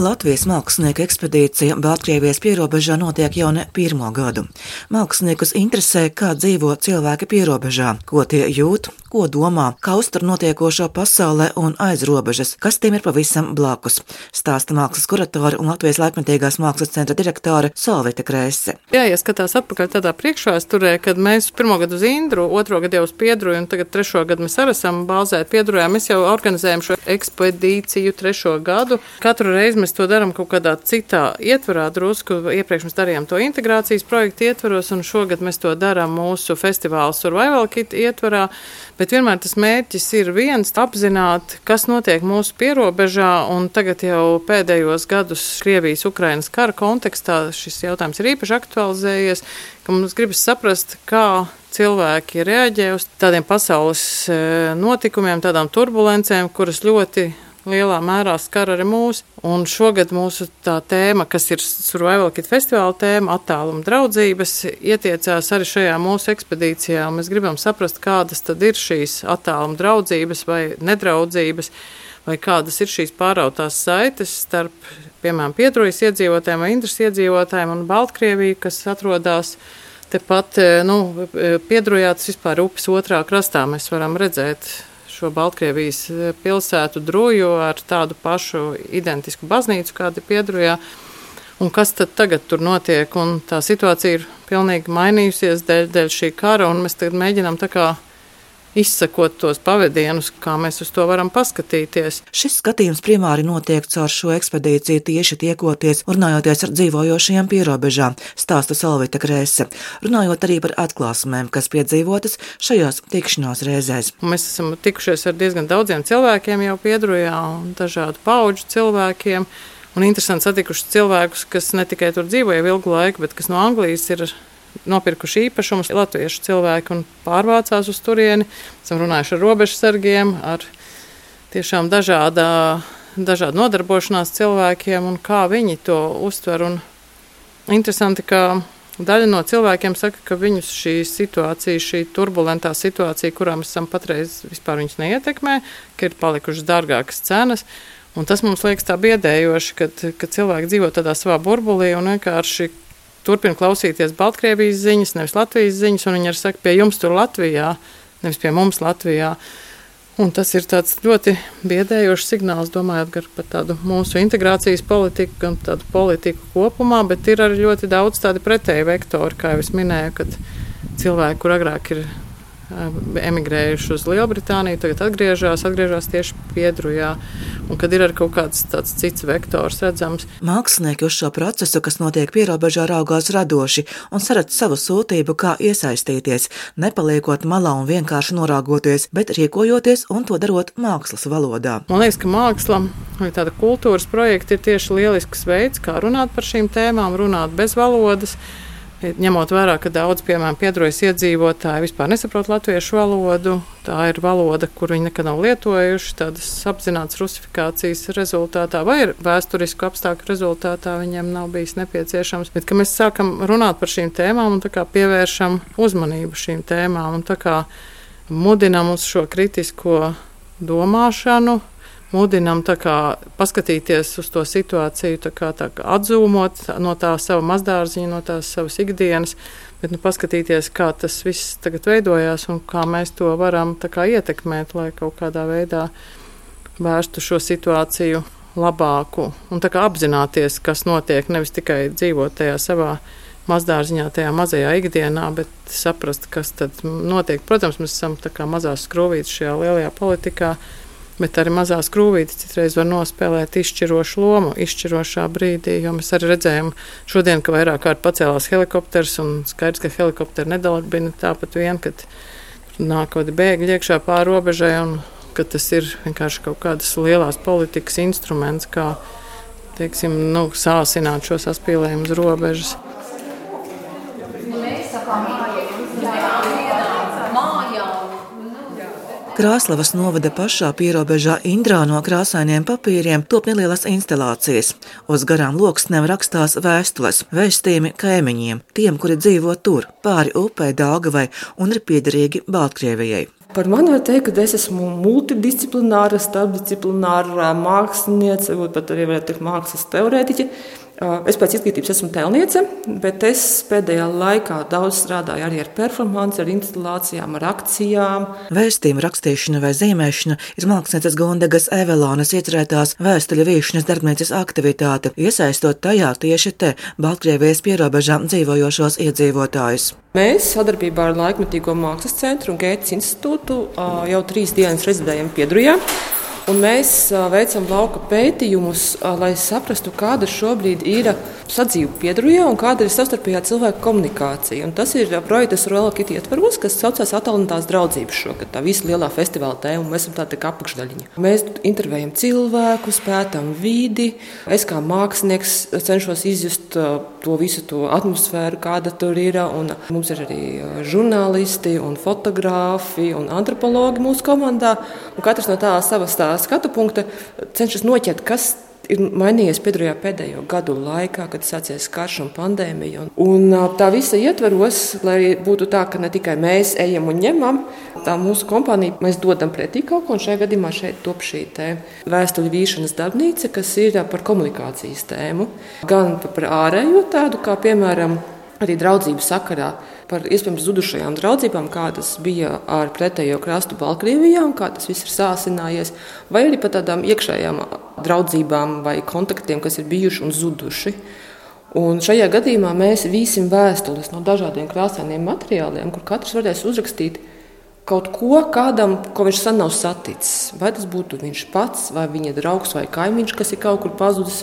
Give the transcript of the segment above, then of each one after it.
Latvijas mākslinieku ekspedīcija Baltkrievijas pierobežā notiek jau ne pirmo gadu. Māksliniekus interesē, kā dzīvo cilvēki pierobežā, ko tie jūt, ko domā, kā uztver notiekošo pasaulē un aiz robežas, kas tiem ir pavisam blakus. Stāsta mākslas kuratore un Latvijas laikmetīgās mākslas centra direktore Solvita Krēse. Jā, ja skatās atpakaļ tādā priekšvēsturē, kad mēs pirmo gadu uz Indru, otro gadu jau uz Piedru un tagad trešo gadu mēs arī esam bāzēti Piedrujā, mēs jau organizējam šo ekspedīciju trešo gadu. Katru reizi mēs to darām kaut kādā citā ietvarā, drusku. Iepriekš mēs darījām to integrācijas projektu ietvaros, un šogad mēs to darām mūsu festivāla Survival Kit ietvarā. Bet vienmēr tas mērķis ir viens - apzināt, kas notiek mūsu pierobežā, tagad jau pēdējos gadus Krievijas-Ukrainas kara kontekstā šis jautājums ir īpaši aktualizējies, ka mums gribas saprast, kā cilvēki reaģē uz tādiem pasaules eh, notikumiem, tādām turbulencēm, kuras ļoti lielā mērā skar arī mūs. Un šogad mūsu tā tēma, kas ir Survival Kit festivāla tēma, attāluma draudzības, ietiecās arī šajā mūsu ekspedīcijā. Mēs gribam saprast, kādas tad ir šīs attāluma draudzības vai nedraudzības, vai kādas ir šīs pārautās saites starp, piemēram, Piedrojas iedzīvotājiem vai Indras iedzīvotājiem un Baltkrieviju, kas atrodas tepat, nu, Piedrojāts vispār upes otrā krastā. Mēs varam redzēt šo Baltkrievijas e, pilsētu Druju ar tādu pašu identisku baznīcu, kāda ir Piedrujā. Un kas tad tagad tur notiek? Un tā situācija ir pilnīgi mainījusies dēļ, dēļ šī kara, un mēs tagad mēģinām tā kā izsekot tos pavadienus, kā mēs uz to varam paskatīties. Šis skatījums primāri notiek caur šo ekspedīciju tieši tiekoties, runājoties ar dzīvojošajiem pierobežā, stāsta Salvita Krēse, runājot arī par atklāsmēm, kas piedzīvotas šajās tikšanās reizēs. Mēs esam tikušies ar diezgan daudziem cilvēkiem jau piedrujā un dažādu pauģu cilvēkiem. Un interesanti satikuši cilvēkus, kas ne tikai tur dzīvoja ilgu laiku, bet kas no Anglijas ir nopirkuši īpašumus latviešu cilvēki un pārvācās uz turieni. Esam runājuši ar robežsargiem, ar tiešām dažādā, dažādu nodarbošanās cilvēkiem un kā viņi to uztver. Un interesanti, ka daļa no cilvēkiem saka, ka viņus šī situācija, šī turbulentā situācija, kurā mēs esam patreiz, vispār viņus neietekmē, ka ir palikušas dārgākas cenas. Un tas mums liekas tā biedējoši, kad, kad cilvēki dzīvo tādā savā burbulī un vienkārši turpina klausīties Baltkrievijas ziņas, nevis Latvijas ziņas, un viņi arī saka, pie jums tur Latvijā, nevis pie mums Latvijā. Un tas ir ļoti biedējošs signāls, domājot par tādu mūsu integrācijas politiku, gan tādu politiku kopumā, bet ir arī ļoti daudz tādu pretēju vektoru, kā jau es minēju, kad cilvēki, kur agrāk ir emigrējuši uz Lielbritāniju, tagad atgriežas, atgriežas tieši Piedrujā. Un kad ir kaut kāds tāds cits vektors redzams. Mākslinieki uz šo procesu, kas notiek pierobežā, raugās radoši un saredz savu sūtību, kā iesaistīties, nepaliekot malā un vienkārši norāgoties, bet rīkojoties un to darot mākslas valodā. Man liekas, ka māksla vai tāda kultūras projekta ir tieši lielisks veids, kā runāt par šīm tēmām, runāt bez valodas Ņemot vērā, ka daudz, piemēram, piedarbojas iedzīvotāji vispār nesaprot latviešu valodu, tā ir valoda, kur viņi nekad nav lietojuši, tādas apzināts rusifikācijas rezultātā vai vēsturisku apstākļu rezultātā viņiem nav bijis nepieciešams. Bet, mēs sākam runāt par šīm tēmām un pievēršam uzmanību šīm tēmām un mudinam uz šo kritisko domāšanu, mudinam kā, paskatīties uz to situāciju, tā kā, tā kā atzūmot no tā sava mazdārziņa, no tās savas ikdienas, bet nu, paskatīties, kā tas viss tagad veidojās un kā mēs to varam kā, ietekmēt, lai kaut kādā veidā vērstu šo situāciju labāku un kā, apzināties, kas notiek, nevis tikai dzīvot tajā savā mazdārziņā, tajā mazajā ikdienā, bet saprast, kas tad notiek. Protams, mēs esam mazās skrūvītas šajā lielajā politikā bet arī mazās krūvītes citreiz var nospēlēt izšķirošu lomu, izšķirošā brīdī. Jo mēs arī redzējām šodien, ka vairāk kārt pacēlās helikopters, un skaidrs, ka helikopteri nedalbina tāpat vien, kad nāk kaut kādi bēgļi iekšā pāri robežai, un ka tas ir vienkārši kaut kādas lielas politikas instruments, kā teiksim, nu, sāsināt šo saspīlējumu uz robežas. Mēs sakām, Krāslavas novada pašā pierobežā Indrā no krāsainiem papīriem top nelielas instalācijas. Uz garām loksnēm rakstās vēstules, vēstījumi kaimiņiem, tiem, kuri dzīvo tur, pāri upē Daugavai un ir piederīgi Baltkrievijai. Par mani var teikt, ka es esmu multidisciplināra, starpdisciplināra māksliniece, varbūt pat arī varētu teikt mākslas teorētiķe. Es pēc izglītības esmu tēlniece, bet es pēdējā laikā daudz strādāju arī ar performanci, ar instalācijām, ar akcijām. Vēstījuma rakstīšana vai zīmēšana ir mākslinieces Gondegas Evelānas iecerētās vēstuļu vīšanas darbnīcas aktivitāte, iesaistot tajā tieši te Baltkrievijas pierobežām dzīvojošos iedzīvotājus. Mēs sadarbībā ar Laikmetīgo mākslas centru un Gētas institūtu jau trīs dienas rezidējam Piedrujā. Un mēs veicam lauka pētījumus, lai saprastu, kāda šobrīd ir sadzīve Piedrujā un kāda ir savstarpējā cilvēka komunikācija. Un tas ir projekts Royal ietvaros, kas saucās Atalantās draudzības šogad. Tā visa lielā festivāla tēma, un mēs esam tāda kā apakšdaļiņa. Mēs intervējam cilvēkus, pētām vidi. Es kā mākslinieks cenšos izjust to visu to atmosfēru, kāda tur ir. Un mums ir arī žurnālisti, un fotogrāfi un antropologi mūsu komandā. Un katrs no tā savas tā skatu punkta cenšas noķert, kas ir mainījies Piedrujā pēdējo gadu laikā, kad sācies karš un pandēmija. Un, un tā visa ietveros, lai būtu tā, ka ne tikai mēs ejam un ņemam, tā mūsu kompānija, mēs dodam pretī kaut ko, un šajā gadījumā šeit top šī vēstuļu vīšanas darbnīca, kas ir par komunikācijas tēmu, gan par ārējo tādu, kā piemēram arī draudzības sakarā par iespējams zudušajām draudzībām, kādas bija ar pretējo krastu Baltkrievijā un kā tas viss ir sāsinājies, vai arī par tādām iekšējām draudzībām vai kontaktiem, kas ir bijuši un zuduši. Un šajā gadījumā mēs vīsim vēstules no dažādiem krāsainiem materiāliem, kur katrs varēs uzrakstīt kaut ko kādam, ko viņš sen nav saticis. Vai tas būtu viņš pats, vai viņa draugs, vai kaimiņš, kas ir kaut kur pazudis,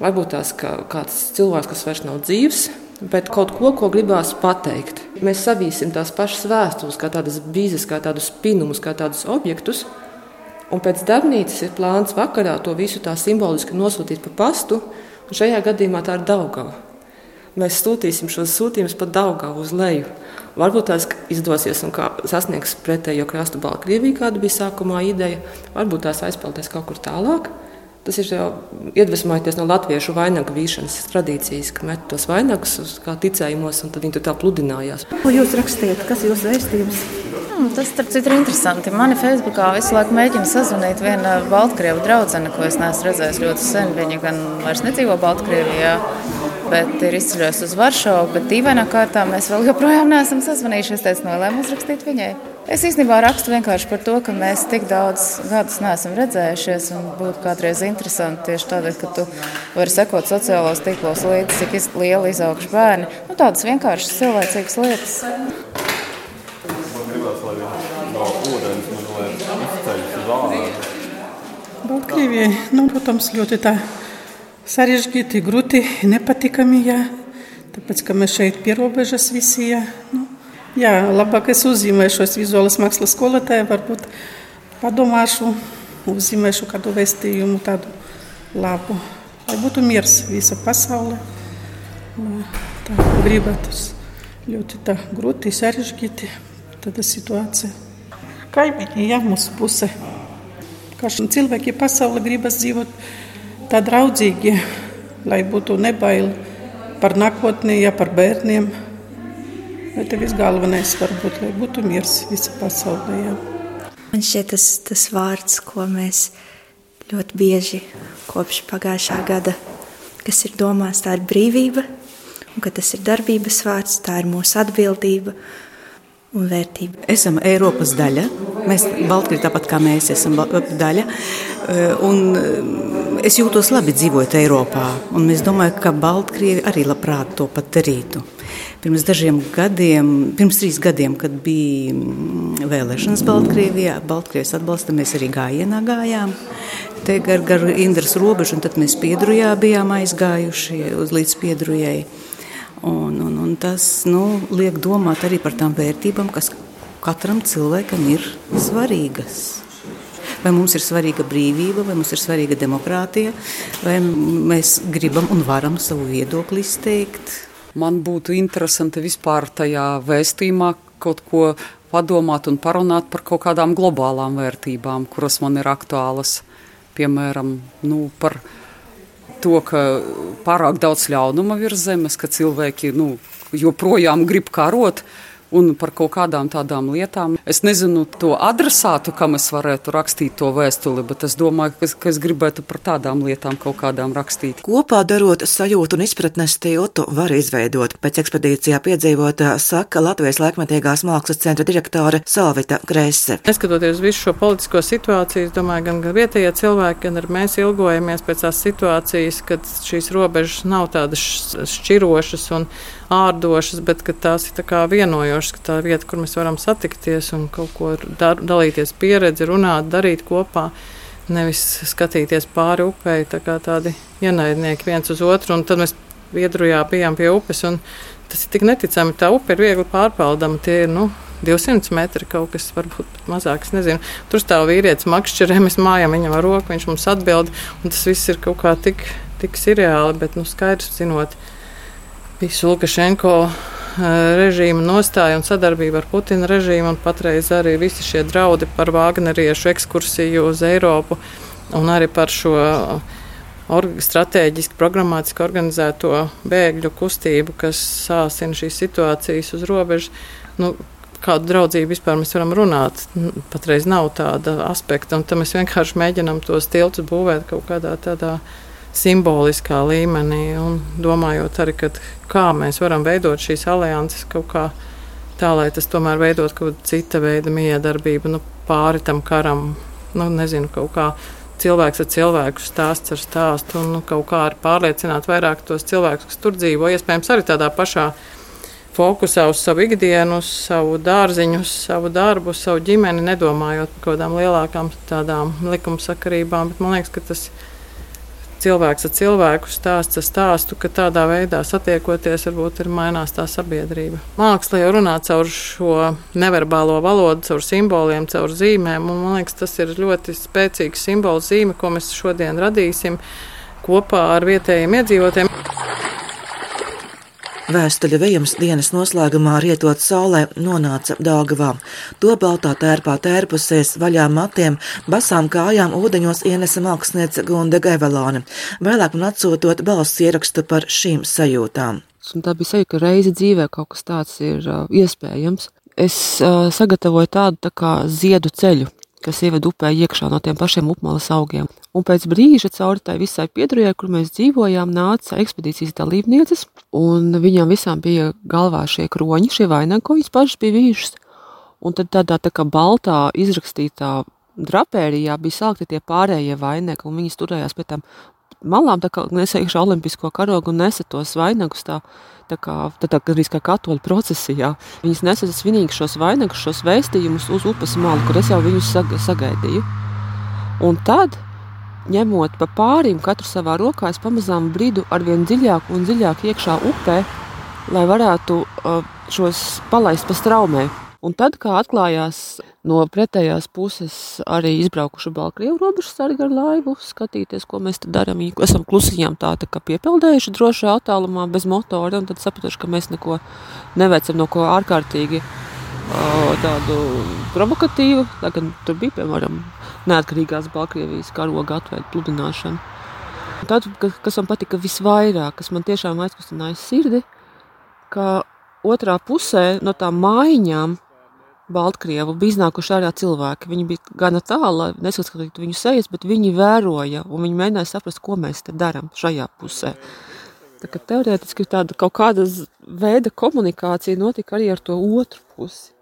varbūt tās kā kāds cilvēks, kas vairs nav dzīves bet kaut ko, ko gribās pateikt. Mēs savīsim tās pašas vēstules, kā tādas bīzes, kā tādus pinumus, kā tādus objektus. Un pēc darbnīcas ir plāns vakarā to visu tā simboliski nosūtīt pa pastu, un šajā gadījumā tā ir Daugava. Mēs sūtīsim šos sūtījumus pa Daugavu uz leju. Varbūt tās izdosies un sasniegs pretējo krastu Baltkrieviju, kāda bija sākumā ideja. Varbūt tās aizpeldēs kaut kur tālāk. Tas ir iedvesmojoties no latviešu vainagu vīšanas tradīcijas, ka met tos vainagus kā ticējumos, un tad viņi tā pludinājās. Ko jūs rakstījat? Kas ir jūsu vēstījums? Hmm, tas, starp citu, ir interesanti. Mani Facebookā visu laiku mēģina sazvanīt viena Baltkrievu draudzene, ko es neesmu redzējis ļoti sen. Viņa gan vairs nedzīvo Baltkrievijā, bet ir izceļojusi uz Varšavu. Bet dīvainā kārtā mēs vēl joprojām neesam sazvanījušies. Es teicu, nolēmu uzrakstīt viņai. Es īstenībā rakstu vienkārši par to, ka mēs tik daudz gadus neesam redzējušies. Būtu kādreiz interesanti tieši tādēļ, ka tu vari sekot sociālos tīklos līdzi, cik liela izauguši bērni. Nu, tādas vienkāršas cilvēcīgas lietas. Baltkrievijai, nu, protams, ļoti tā sarežģīti, grūti, nepatikami. Jā. Tāpēc, ka mēs šeit pierobežas visi. Jā. Nu, Jā, labāk es uzzīmēšos vizuālas mākslas skolotāju, varbūt padomāšu, uzzīmēšu kādu vēstījumu tādu labu, lai būtu miers visa pasaule. Tā gribētos ļoti tā grūti, sarežģīti tāda situācija. Kaimiņi, jā, mūsu puse. Kā cilvēki pasaule gribas dzīvot tā draudzīgi, lai būtu nebail par nākotni, ja par bērniem. Bet tas galvenais varbūt, lai būtu miers visā pasaulē. Jā. Man šķiet, tas, tas vārds, ko mēs ļoti bieži kopš pagājušā gada, kas ir domāts, tā ir brīvība, un ka tas ir darbības vārds, tā ir mūsu atbildība un vērtība. Esam Eiropas daļa. Mēs Baltkrievi tāpat kā mēs esam daļa. Un es jūtos labi dzīvojot Eiropā. Un es domāju, ka Baltkrievi arī labprāt to pat darītu. Pirms dažiem gadiem, pirms trīs gadiem, kad bija mm, vēlēšanas Baltkrievijā, Baltkrievijas atbalsta, mēs arī gājienā gājām. Te gar, gar Indras robežu, un tad mēs Piedrujā bijām aizgājuši uz līdz Piedrujai. Un, un, un tas nu, liek domāt arī par tām vērtībām, kas katram cilvēkam ir svarīgas. Vai mums ir svarīga brīvība, vai mums ir svarīga demokrātija, vai mēs gribam un varam savu viedokli izteikt. Man būtu interesanti vispār tajā vēstījumā kaut ko padomāt un parunāt par kaut kādām globālām vērtībām, kuras man ir aktuālas. Piemēram, nu, par to, ka pārāk daudz ļaunuma virs zemes, ka cilvēki nu, joprojām grib karot un par kaut kādām tādām lietām. Es nezinu to adresātu, kam es varētu rakstīt to vēstuli, bet es domāju, ka, ka es gribētu par tādām lietām kaut kādām rakstīt. Kopā darot sajūtu un izpratnes tiltu var izveidot. Pēc ekspedīcijā piedzīvotā saka Latvijas laikmetīgās mākslas centra direktore Salvita Grēse. Neskatoties visu šo politisko situāciju, es domāju, gan, gan vietējie cilvēki, gan arī mēs ilgojamies pēc tās situācijas, kad šīs robežas nav tādas šķirošas un ārdošas, bet tās ir vienojošas, ka tā vieta, kur mēs varam satikties un kaut ko dar, dalīties pieredzi, runāt, darīt kopā. Nevis skatīties pāri upei, tā kā tādi ienaidnieki viens uz otru. Tad mēs Viedrujā bijām pie upes, un tas ir tik neticami. Tā upe ir viegli pārpaldama. Tie ir nu, 200 metri, kaut kas varbūt pat mazāk. Tur stāv vīrietis makšķerē, mēs mājām viņam ar roku, viņš mums atbild. Tas viss ir kaut kā tik, tik sirreāli, bet nu, skaidrs zinot visu Lukašenko režīma nostāju un sadarbību ar Putina režīmu, un patreiz arī visi šie draudi par Vāgneriešu ekskursiju uz Eiropu un arī par šo or, strateģiski, programmatiski organizēto bēgļu kustību, kas sāsina šīs situācijas uz robežas. Nu, kādu draudzību vispār mēs varam runāt. Patreiz nav tāda aspekta, un tam mēs vienkārši mēģinām tos tiltus būvēt kaut kādā tādā veidā simboliskā līmenī, un domājot arī, kad, kā mēs varam veidot šīs alianses kaut kā tā, lai tas tomēr veidot kaut kādu cita veida miedarbību, nu, pāri tam karam, nu, nezinu, kaut kā cilvēks ar cilvēku, stāsts ar stāstu, un nu, kaut kā arī pārliecināt vairāk tos cilvēkus, kas tur dzīvo, iespējams, arī tādā pašā fokusā uz savu ikdienu, uz savu dārziņu, uz savu darbu, uz savu ģimeni, nedomājot par kaut kādām lielākām tādām likumsakarībām, bet man liekas, ka tas ir cilvēks ar cilvēku stāsts ar stāstu, ka tādā veidā satiekoties, varbūt ir mainās tā sabiedrība. Māksla jau runā caur šo neverbālo valodu, caur simboliem, caur zīmēm, un man liekas, tas ir ļoti spēcīgs simbols zīme, ko mēs šodien radīsim kopā ar vietējiem iedzīvotājiem. Vēstuļa vējums dienas noslēgumā rietot saulē nonāca Dāgavā. To baltā tērpā tērpusies vaļā matiem, basām kājām ūdeņos ienesa māksliniece Gunda Gevelāne, vēlāk man atsūtot balss ierakstu par šīm sajūtām. Un tā bija sajūta, ka reizi dzīvē kaut kas tāds ir uh, iespējams. Es uh, sagatavoju tādu tā kā ziedu ceļu, kas ieved upē iekšā no tiem pašiem upmalas augiem. Un pēc brīža cauri tai visai piedrujai, kur mēs dzīvojām, nāca ekspedīcijas dalībnieces, un viņām visām bija galvā šie kroņi, šie vainagi, ko viņas pašas bija vījušas. Un tad tādā tā kā baltā izrakstītā drapērijā bija salikti tie pārējie vainagi, un viņas turējās pie tām malām, tā kā iekšā olimpisko karogu un nesa tos vainagus tā, tā kā, tā, tā gandrīz kā katoļu procesijā. Viņas nesa svinīgi šos vainagus, šos vēstījumus uz upes malu, kur es jau viņus sag sagaidīju. Un tad, ņemot pa pārim katru savā rokā, es pamazām bridu arvien dziļāk un dziļāk iekšā upē, lai varētu uh, šos palaist pa straumē. Un tad, kā atklājās no pretējās puses, arī izbraukuši Baltkrievu robežu sargi ar laivu, skatīties, ko mēs te darām. Viņi esam klusiņām tā, tā kā piepeldējuši drošā attālumā bez motora, un tad sapratuši, ka mēs neko neveicam no ko ārkārtīgi tādu provokatīvu, tā gan tur bija, piemēram, neatkarīgās Baltkrievijas karoga atveida pludināšana. Tad, kas man patika visvairāk, kas man tiešām aizkustināja sirdi, ka otrā pusē no tām mājiņām Baltkrievu bija iznākuši ārā cilvēki. Viņi bija gana tālu, lai nesaskatītu viņu sejas, bet viņi vēroja un viņi mēģināja saprast, ko mēs te darām šajā pusē. Tā kā teorētiski tāda kaut kāda veida komunikācija notika arī ar to otru pusi.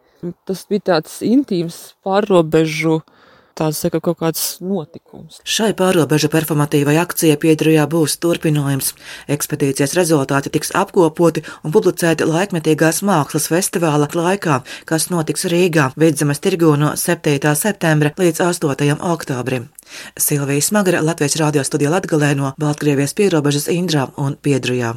Tas bija tāds intīms pārrobežu uh, tāds saka, kaut kāds notikums. Šai pārobežu performatīvai akcijai Piedrujā būs turpinājums. Ekspedīcijas rezultāti tiks apkopoti un publicēti laikmetīgās mākslas festivāla laikā, kas notiks Rīgā Vidzemes tirgu no 7. septembra līdz 8. oktobrim. Silvija Smagara Latvijas radio studijā Latgalē no Baltkrievijas pierobežas Indrā un Piedrujā.